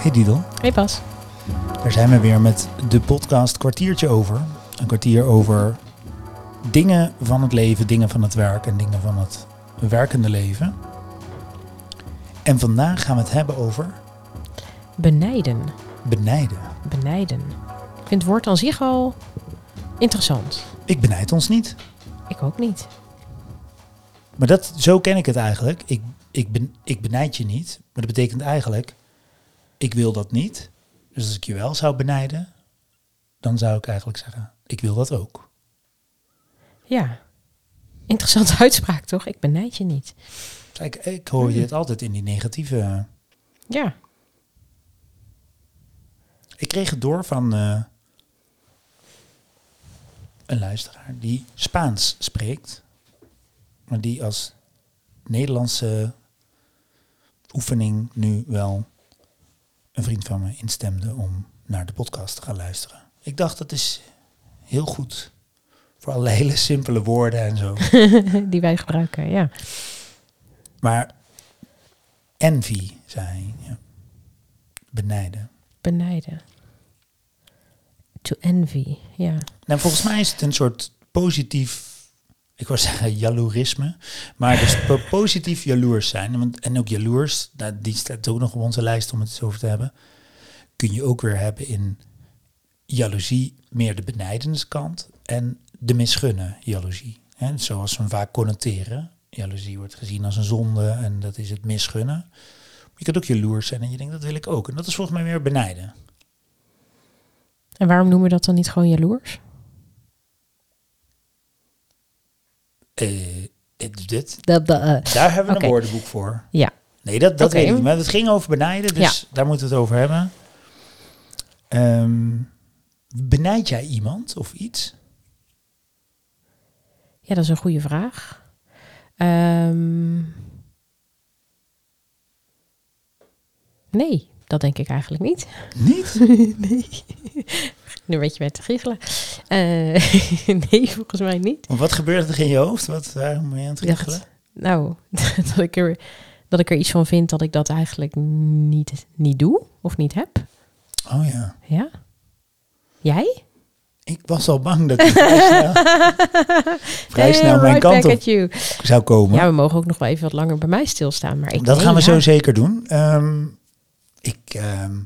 Hey Didel, Hey Bas. daar zijn we weer met de podcast Kwartiertje Over. Een kwartier over dingen van het leven, dingen van het werk en dingen van het werkende leven. En vandaag gaan we het hebben over Benijden. benijden. Benijden. Ik vind het woord aan zich al interessant. Ik benijd ons niet, Ik ook niet. maar dat, zo ken ik het eigenlijk. Ik, ik, ben, ik benijd je niet, maar dat betekent eigenlijk, ik wil dat niet. Dus als ik je wel zou benijden, dan zou ik eigenlijk zeggen, ik wil dat ook. Ja. Interessante uitspraak toch? Ik benijd je niet. Ik, ik hoor je het altijd in die negatieve. Ja. Ik kreeg het door van eh, een luisteraar die Spaans spreekt, maar die als Nederlandse oefening nu wel een vriend van me instemde om naar de podcast te gaan luisteren. Ik dacht dat is heel goed voor alle hele simpele woorden en zo. Die wij gebruiken, ja. Maar envy, zei hij. Ja. Benijden. Benijden. To envy, ja. Nou, volgens mij is het een soort positief, ik zeggen jaloerisme, maar dus po- positief jaloers zijn. Want, en ook jaloers, nou, die staat ook nog op onze lijst om het eens over te hebben. Kun je ook weer hebben in jaloezie, meer de benijdenstkant en de misgunnen jaloezie. Hè, zoals we hem vaak connoteren. Jaloezie wordt gezien als een zonde en dat is het misgunnen. Je kunt ook jaloers zijn en je denkt, dat wil ik ook. En dat is volgens mij meer benijden. En waarom noemen we dat dan niet gewoon jaloers? Eh, dit, Dat, dat, eh, daar hebben we een woordenboek voor. ja. Nee, dat, dat weet ik niet. Maar het ging over benijden, dus daar moeten we het over hebben. Ehm, benijd jij iemand of iets? ja, dat is een goede vraag. Ehm, nee, dat denk ik eigenlijk niet. Niet? nee. Nu weet je mij te giechelen. Eh, nee, volgens mij niet. Wat gebeurt er in je hoofd? Wat, waarom ben je aan het Ik giechelen? nou, dat ik, er, dat ik er iets van vind dat ik dat eigenlijk niet, niet doe of niet heb. Oh ja. Ja? Jij? Ik was al bang dat je vrij snel, vrij snel Hey, mijn right kant op zou komen. Ja, we mogen ook nog wel even wat langer bij mij stilstaan. Maar ik dat nee, gaan we ja. zo zeker doen. Ehm, ik ehm,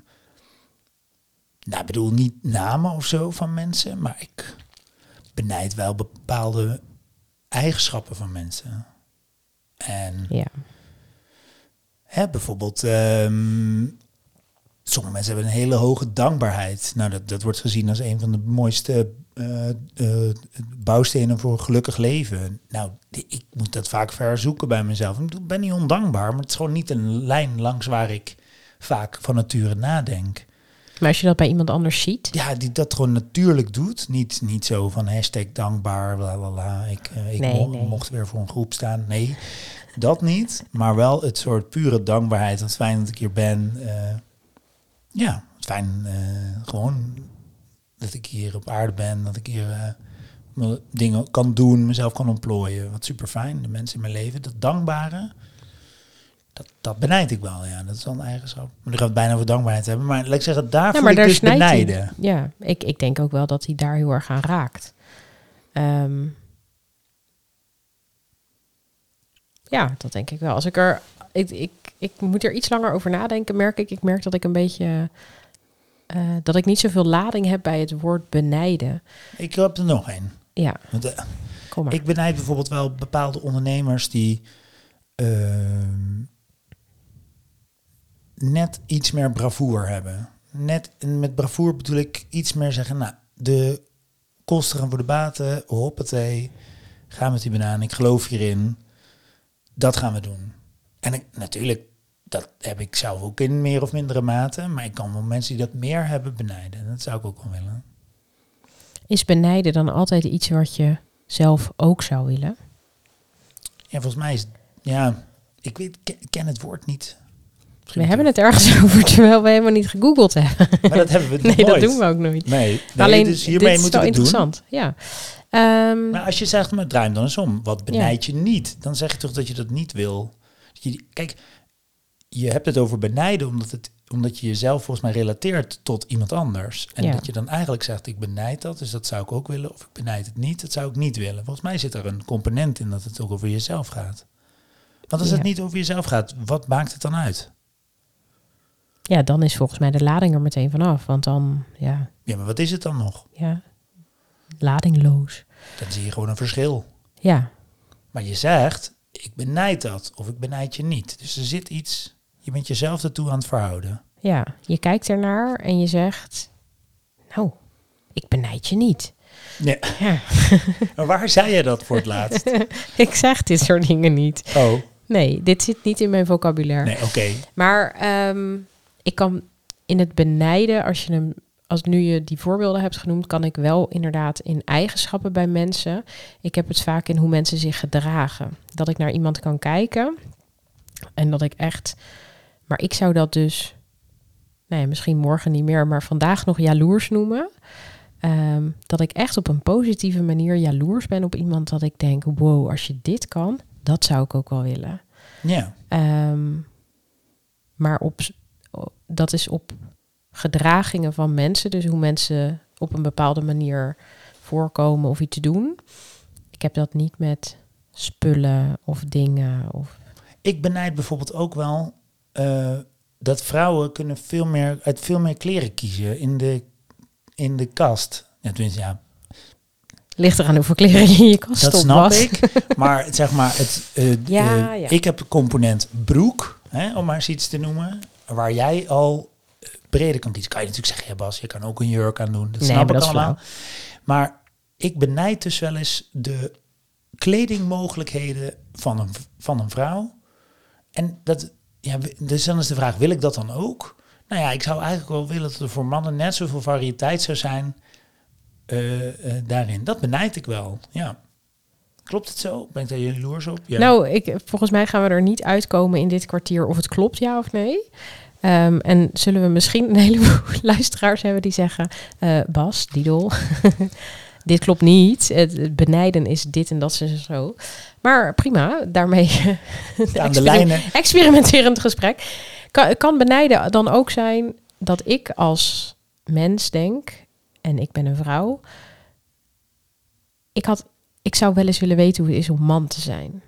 nou, bedoel niet namen of zo van mensen, maar ik benijd wel bepaalde eigenschappen van mensen. En Ja. hè, bijvoorbeeld, ehm, sommige mensen hebben een hele hoge dankbaarheid. Nou, dat, dat wordt gezien als een van de mooiste eh, eh, bouwstenen voor een gelukkig leven. Nou, ik moet dat vaak verzoeken bij mezelf. Ik ben niet ondankbaar, maar het is gewoon niet een lijn langs waar ik vaak van nature nadenk. Maar als je dat bij iemand anders ziet. Ja, die dat gewoon natuurlijk doet. Niet, niet zo van hashtag dankbaar, bla bla bla. Ik, eh, ik Nee, mo- nee. mocht weer voor een groep staan. Nee, dat niet. Maar wel het soort pure dankbaarheid. Wat fijn dat ik hier ben. Eh, ja, het fijn eh, gewoon dat ik hier op aarde ben. Dat ik hier dingen kan doen, mezelf kan ontplooien. Wat super fijn. De mensen in mijn leven. Dat dankbare. Dat, dat benijd ik wel, ja. Dat is een eigenschap. Maar dan we het bijna over dankbaarheid hebben. Maar laat ik zeggen, daar Ja, maar ik daar dus hij. benijden. Ja, ik, ik denk ook wel dat hij daar heel erg aan raakt. Ehm, ja, dat denk ik wel. Als ik er. Ik, ik, ik moet er iets langer over nadenken, merk ik. Ik merk dat ik een beetje. eh, dat ik niet zoveel lading heb bij het woord benijden. Ik heb er nog één. Ja, Want, eh, kom maar. ik benijd bijvoorbeeld wel bepaalde ondernemers die ehm, net iets meer bravoer hebben. Net met bravoer bedoel ik iets meer zeggen, nou, de kosten gaan voor de baten, hoppatee, gaan met die banaan, ik geloof hierin, dat gaan we doen. En ik, natuurlijk, dat heb ik zelf ook in meer of mindere mate, maar ik kan wel mensen die dat meer hebben benijden. En dat zou ik ook wel willen. Is benijden dan altijd iets wat je zelf ook zou willen? Ja, volgens mij is, ja, ik weet, ken het woord niet. We hebben het ergens over, terwijl we helemaal niet gegoogeld hebben. Maar dat hebben we Nee, nooit. dat doen we ook nooit. Nee, nee Alleen, dus hiermee dit is moeten wel we het doen. interessant. Ja. Ehm, Maar als je zegt, maar draai hem dan eens om. Wat benijd je niet? Dan zeg je toch dat je dat niet wil. Kijk, je hebt het over benijden omdat het omdat je jezelf volgens mij relateert tot iemand anders. En Ja. dat je dan eigenlijk zegt, ik benijd dat, dus dat zou ik ook willen. Of ik benijd het niet, dat zou ik niet willen. Volgens mij zit er een component in dat het ook over jezelf gaat. Want als Ja. het niet over jezelf gaat, wat maakt het dan uit? Ja, dan is volgens mij de lading er meteen vanaf. Want dan, ja, Ja, maar wat is het dan nog? ja, ladingloos. Dan zie je gewoon een verschil. Ja, Maar je zegt, ik benijd dat of ik benijd je niet. Dus er zit iets, je bent jezelf ertoe aan het verhouden. ja, je kijkt ernaar en je zegt, nou, ik benijd je niet. Ja. Ja, Maar waar zei je dat voor het laatst? ik zeg dit soort dingen niet. Oh, Nee, dit zit niet in mijn vocabulaire. nee, oké. Maar ehm, ik kan in het benijden, als je hem, als nu je die voorbeelden hebt genoemd, kan ik wel inderdaad in eigenschappen bij mensen. Ik heb het vaak in hoe mensen zich gedragen. Dat ik naar iemand kan kijken en dat ik echt. Maar ik zou dat dus, ja, misschien morgen niet meer, maar vandaag nog jaloers noemen. Ehm, dat ik echt op een positieve manier jaloers ben op iemand dat ik denk, wow, als je dit kan, dat zou ik ook wel willen. Ja, Ehm, maar op, dat is op gedragingen van mensen. Dus hoe mensen op een bepaalde manier voorkomen of iets doen. Ik heb dat niet met spullen of dingen. Of, ik benijd bijvoorbeeld ook wel eh, dat vrouwen kunnen veel meer, uit veel meer kleren kiezen in de, in de kast. Ja, tenminste, ja, ligt eraan hoeveel kleren je in je kast dat snap ik. Maar zeg maar, het, eh, Ja, eh, ja. ik heb de component broek, hè, om maar eens iets te noemen, waar jij al eh, breder kan kiezen. Kan je natuurlijk zeggen, ja Bas, je kan ook een jurk aan doen. Dat Nee, snap ik allemaal. Maar ik benijd dus wel eens de kledingmogelijkheden van een, van een vrouw. En dat, ja, dus dan is de vraag, wil ik dat dan ook? Nou ja, ik zou eigenlijk wel willen dat er voor mannen net zoveel variëteit zou zijn eh, eh, daarin. Dat benijd ik wel, ja. Klopt het zo? Ben ik daar jaloers op? Ja. Nou, ik, volgens mij gaan we er niet uitkomen in dit kwartier of het klopt, ja of nee. Ehm, en zullen we misschien een heleboel luisteraars hebben die zeggen... eh, Bas, Didel, dit klopt niet. Het, het benijden is dit en dat en zo. Maar prima, daarmee aan de lijnen. experimenterend gesprek. Kan, kan benijden dan ook zijn dat ik als mens denk... en ik ben een vrouw... Ik, had, ik zou wel eens willen weten hoe het is om man te zijn.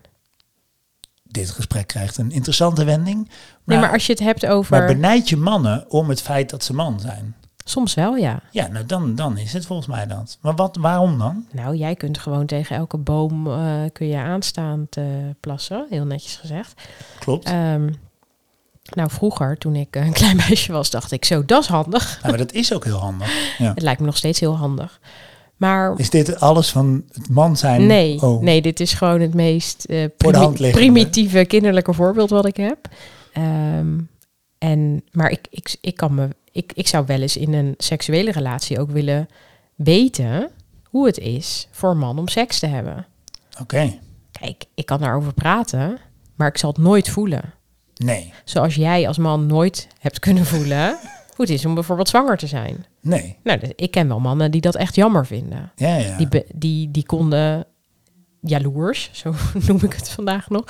Dit gesprek krijgt een interessante wending. Maar, Nee, maar als je het hebt over... maar benijd je mannen om het feit dat ze man zijn? Soms wel, ja. Ja, nou dan, dan is het volgens mij dat. Maar wat, waarom dan? Nou, jij kunt gewoon tegen elke boom eh, kun je aanstaand plassen. Heel netjes gezegd. Klopt. Ehm, nou, vroeger, toen ik een klein meisje was, dacht ik zo, dat is handig. Nou, maar dat is ook heel handig. Ja. Het lijkt me nog steeds heel handig. Maar Is dit alles van het man zijn? nee, Oh, nee, dit is gewoon het meest eh, primi- primitieve kinderlijke voorbeeld wat ik heb. Ehm, en, maar ik, ik, ik, kan me, ik, ik zou wel eens in een seksuele relatie ook willen weten hoe het is voor een man om seks te hebben. Oké. Kijk, ik kan daarover praten, maar ik zal het nooit voelen. Nee. Zoals jij als man nooit hebt kunnen voelen hoe het is om bijvoorbeeld zwanger te zijn. Nee. Nou, ik ken wel mannen die dat echt jammer vinden. Ja, ja. Die, die, die konden jaloers, zo noem ik het vandaag nog,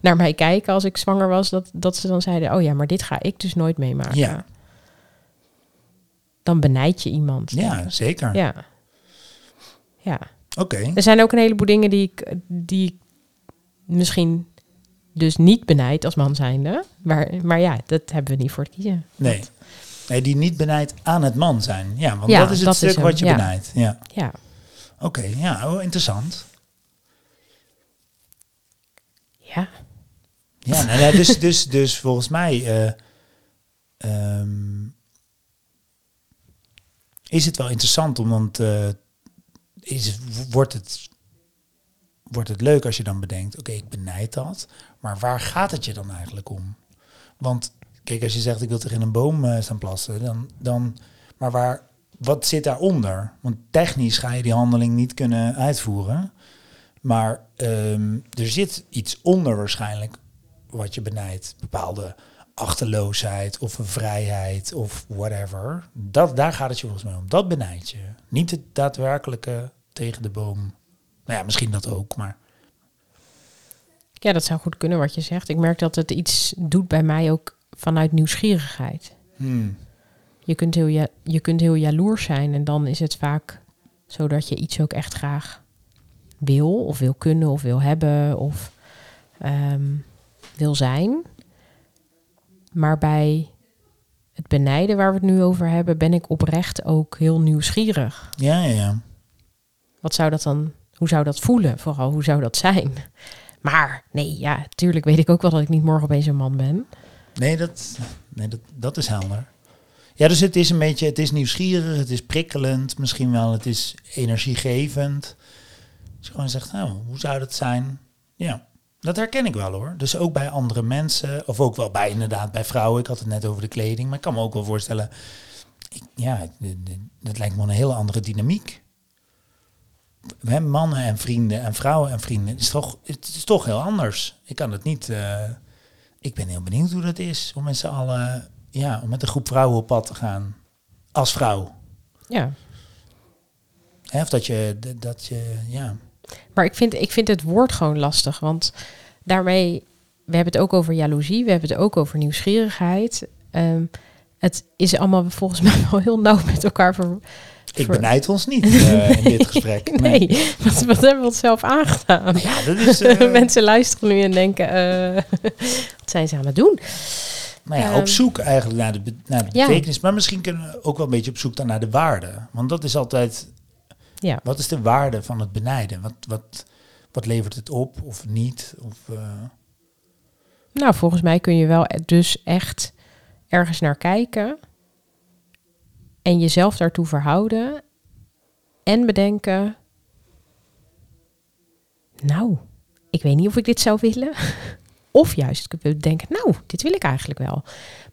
naar mij kijken als ik zwanger was. Dat, dat ze dan zeiden, oh ja, maar dit ga ik dus nooit meemaken. Ja. Dan benijd je iemand. ja, zeker. Ja. Ja. Oké. Er zijn ook een heleboel dingen die ik, die ik misschien dus niet benijd als man zijnde. Maar, maar ja, dat hebben we niet voor te kiezen. Nee. Nee, die niet benijd aan het man zijn. Ja, want Ja, dat is het dat stuk is wat je ja. benijdt. Ja. Ja. Oké, ja, oh, interessant. Ja. Ja, nou, nou, dus, dus, dus volgens mij eh, ehm, is het wel interessant, om te, is, wordt, het, wordt het leuk als je dan bedenkt, oké, ik benijd dat, maar waar gaat het je dan eigenlijk om? Want kijk, als je zegt, ik wil tegen een boom eh, staan plassen, dan, dan, maar waar, wat zit daaronder? Want technisch ga je die handeling niet kunnen uitvoeren. Maar ehm, er zit iets onder waarschijnlijk wat je benijdt. Bepaalde achterloosheid of een vrijheid of whatever. Dat, daar gaat het je volgens mij om. Dat benijd je. Niet het daadwerkelijke tegen de boom. Nou ja, misschien dat ook, maar ja, dat zou goed kunnen wat je zegt. Ik merk dat het iets doet bij mij ook vanuit nieuwsgierigheid. Hmm. Je kunt, heel ja, je kunt heel jaloers zijn en dan is het vaak zo dat je iets ook echt graag wil, of wil kunnen, of wil hebben, of ehm, wil zijn. Maar bij het benijden waar we het nu over hebben, ben ik oprecht ook heel nieuwsgierig. Ja, ja, ja. Wat zou dat dan, hoe zou dat voelen? Vooral, hoe zou dat zijn? Maar nee, ja, tuurlijk weet ik ook wel dat ik niet morgen opeens een man ben. Nee, dat, nee dat, dat is helder. Ja, dus het is een beetje, het is nieuwsgierig, het is prikkelend, misschien wel, het is energiegevend. Dus gewoon zegt, nou, hoe zou dat zijn? Ja, dat herken ik wel hoor. Dus ook bij andere mensen, of ook wel bij inderdaad bij vrouwen. Ik had het net over de kleding, maar ik kan me ook wel voorstellen, ja, dat lijkt me een hele andere dynamiek. We hebben mannen en vrienden en vrouwen en vrienden. Het is toch, het is toch heel anders. Ik kan het niet. eh, ik ben heel benieuwd hoe dat is om met z'n allen, ja, om met een groep vrouwen op pad te gaan als vrouw. Ja, Hè, of dat je, dat je, ja. Maar ik vind, ik vind het woord gewoon lastig. Want daarmee, we hebben het ook over jaloezie, we hebben het ook over nieuwsgierigheid. Ehm, het is allemaal volgens mij wel heel nauw met elkaar ver, Ik benijd ons niet eh, in dit gesprek. Nee, wat, wat hebben we onszelf aangedaan? Ja, dat is. eh, Mensen luisteren nu en denken, eh, wat zijn ze aan het doen? nou ja, Ehm, op zoek eigenlijk naar de, naar de Ja. betekenis. Maar misschien kunnen we ook wel een beetje op zoek dan naar de waarde. Want dat is altijd. Ja. Wat is de waarde van het benijden? Wat, wat, wat levert het op of niet? Of, Nou, volgens mij kun je wel dus echt ergens naar kijken en jezelf daartoe verhouden en bedenken, nou, ik weet niet of ik dit zou willen. Of juist bedenken, nou, dit wil ik eigenlijk wel.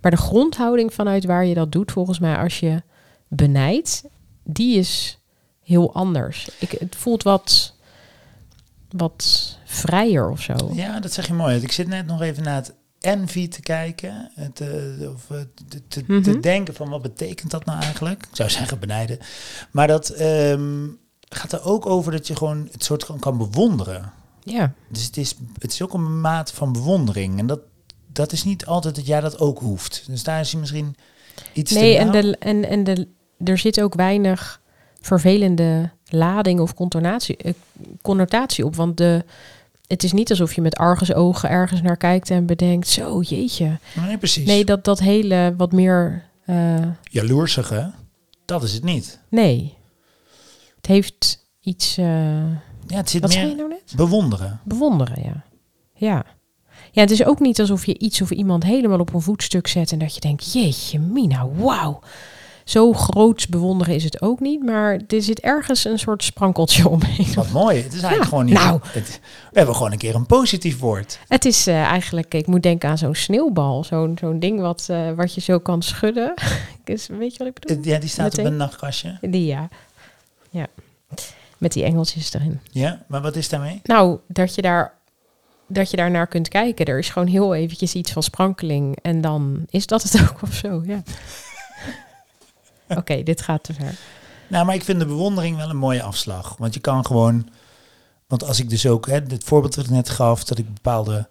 Maar de grondhouding vanuit waar je dat doet, volgens mij als je benijdt, die is heel anders. Ik, het voelt wat, wat vrijer of zo. Ja, dat zeg je mooi. Ik zit net nog even naar het envy te kijken. Het, eh, of, eh, te, te, te Mhm. denken van wat betekent dat nou eigenlijk? Ik zou zeggen benijden. Maar dat ehm, gaat er ook over dat je gewoon het soort kan, kan bewonderen. Ja. Dus het is, het is ook een mate van bewondering. En dat, dat is niet altijd dat jij dat ook hoeft. Dus daar is je misschien iets Nee, te en, nauw. de, en, en de, er zit ook weinig vervelende lading of connotatie, eh, connotatie op. Want de, het is niet alsof je met argusogen ergens naar kijkt en bedenkt... zo, jeetje. Nee, precies. Nee, dat, dat hele wat meer... eh, Jaloersige, dat is het niet. nee. Het heeft iets... eh, Ja, het zit wat meer nou net? bewonderen. Bewonderen, ja. Ja. Ja, het is ook niet alsof je iets of iemand helemaal op een voetstuk zet... en dat je denkt, jeetje mina, wauw. Zo groots bewonderen is het ook niet, maar er zit ergens een soort sprankeltje omheen. Wat mooi. Het is eigenlijk Ja, gewoon niet... nou. Het, we hebben gewoon een keer een positief woord. Het is eh, eigenlijk, ik moet denken aan zo'n sneeuwbal, zo'n zo'n ding wat, eh, wat je zo kan schudden. Is- Weet je wat ik bedoel? Ja, die staat op een nachtkastje. Die ja. Ja. Met die engeltjes erin. Ja, maar wat is daarmee? Nou, dat je daar dat je daar naar kunt kijken. Er is gewoon heel eventjes iets van sprankeling en dan is dat het ook of zo, ja. Oké, dit gaat te ver. Nou, maar ik vind de bewondering wel een mooie afslag. Want je kan gewoon... Want als ik dus ook... Hè, het voorbeeld dat ik net gaf... dat ik bepaalde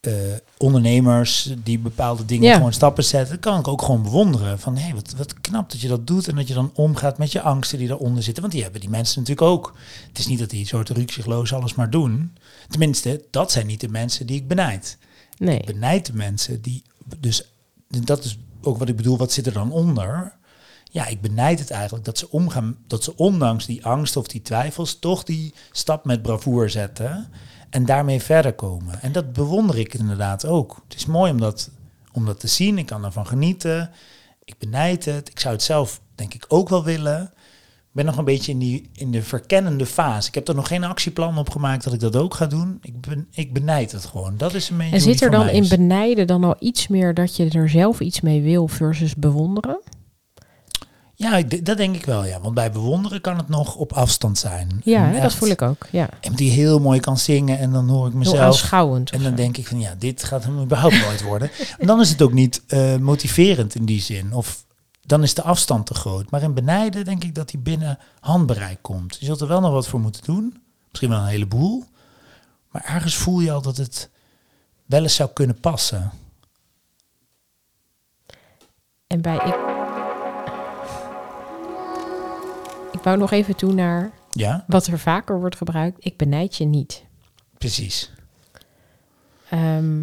eh, ondernemers... die bepaalde dingen Ja. gewoon stappen zetten... kan ik ook gewoon bewonderen. Van, hé, wat, wat knap dat je dat doet... en dat je dan omgaat met je angsten die daaronder zitten. Want die hebben die mensen natuurlijk ook. Het is niet dat die soort rukzichtloos alles maar doen. Tenminste, dat zijn niet de mensen die ik benijd. Nee. Ik benijd de mensen die... Dus dat is ook wat ik bedoel, wat zit er dan onder? Ja, ik benijd het eigenlijk dat ze omgaan, dat ze ondanks die angst of die twijfels toch die stap met bravoer zetten en daarmee verder komen. En dat bewonder ik inderdaad ook. Het is mooi om dat, om dat te zien. Ik kan ervan genieten. Ik benijd het. Ik zou het zelf denk ik ook wel willen. Ik ben nog een beetje in, die, in de verkennende fase. Ik heb er nog geen actieplan op gemaakt dat ik dat ook ga doen. Ik, ben, ik benijd het gewoon. Dat is een beetje En zit er dan in benijden dan al iets meer dat je er zelf iets mee wil versus bewonderen? Ja, dat denk ik wel, ja. Want bij bewonderen kan het nog op afstand zijn. Ja, hè, dat voel ik ook. Ja. En die heel mooi kan zingen en dan hoor ik mezelf. En dan zo. denk ik van ja, dit gaat hem überhaupt nooit worden. En dan is het ook niet eh, motiverend in die zin. Of dan is de afstand te groot. Maar in benijden denk ik dat hij binnen handbereik komt. Je zult er wel nog wat voor moeten doen. Misschien wel een heleboel. Maar ergens voel je al dat het wel eens zou kunnen passen. En bij ik. Ik wou nog even toe naar Ja, wat er vaker wordt gebruikt. Ik benijd je niet. precies. Ehm,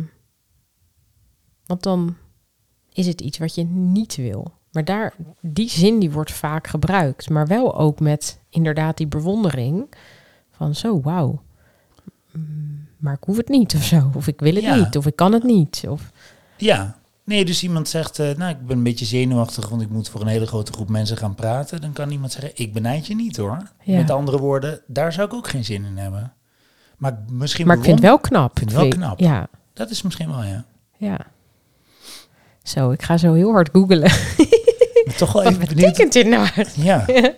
want dan is het iets wat je niet wil. Maar daar, die zin die wordt vaak gebruikt. Maar wel ook met inderdaad die bewondering. Van zo, wauw. Maar ik hoef het niet of zo. Of ik wil het Ja. niet. Of ik kan het niet. Of, Ja. Nee, dus iemand zegt, eh, nou, ik ben een beetje zenuwachtig, want ik moet voor een hele grote groep mensen gaan praten. Dan kan iemand zeggen, ik benijd je niet hoor. Ja. Met andere woorden, daar zou ik ook geen zin in hebben. Maar misschien maar ik vind het wel knap. Ik vind het wel knap. Ja, Dat is misschien wel, ja. ja. Zo, ik ga zo heel hard googelen. Toch wel Wat even benieuwd. betekent dit nou? Ja,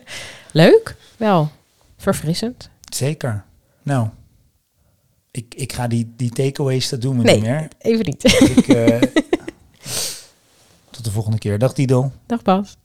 Leuk, wel. Verfrissend. zeker. Nou, ik, ik ga die, die takeaways, dat doen we Nee. niet meer. Even niet. Ik, eh, tot de volgende keer. Dag Dido. Dag Bas.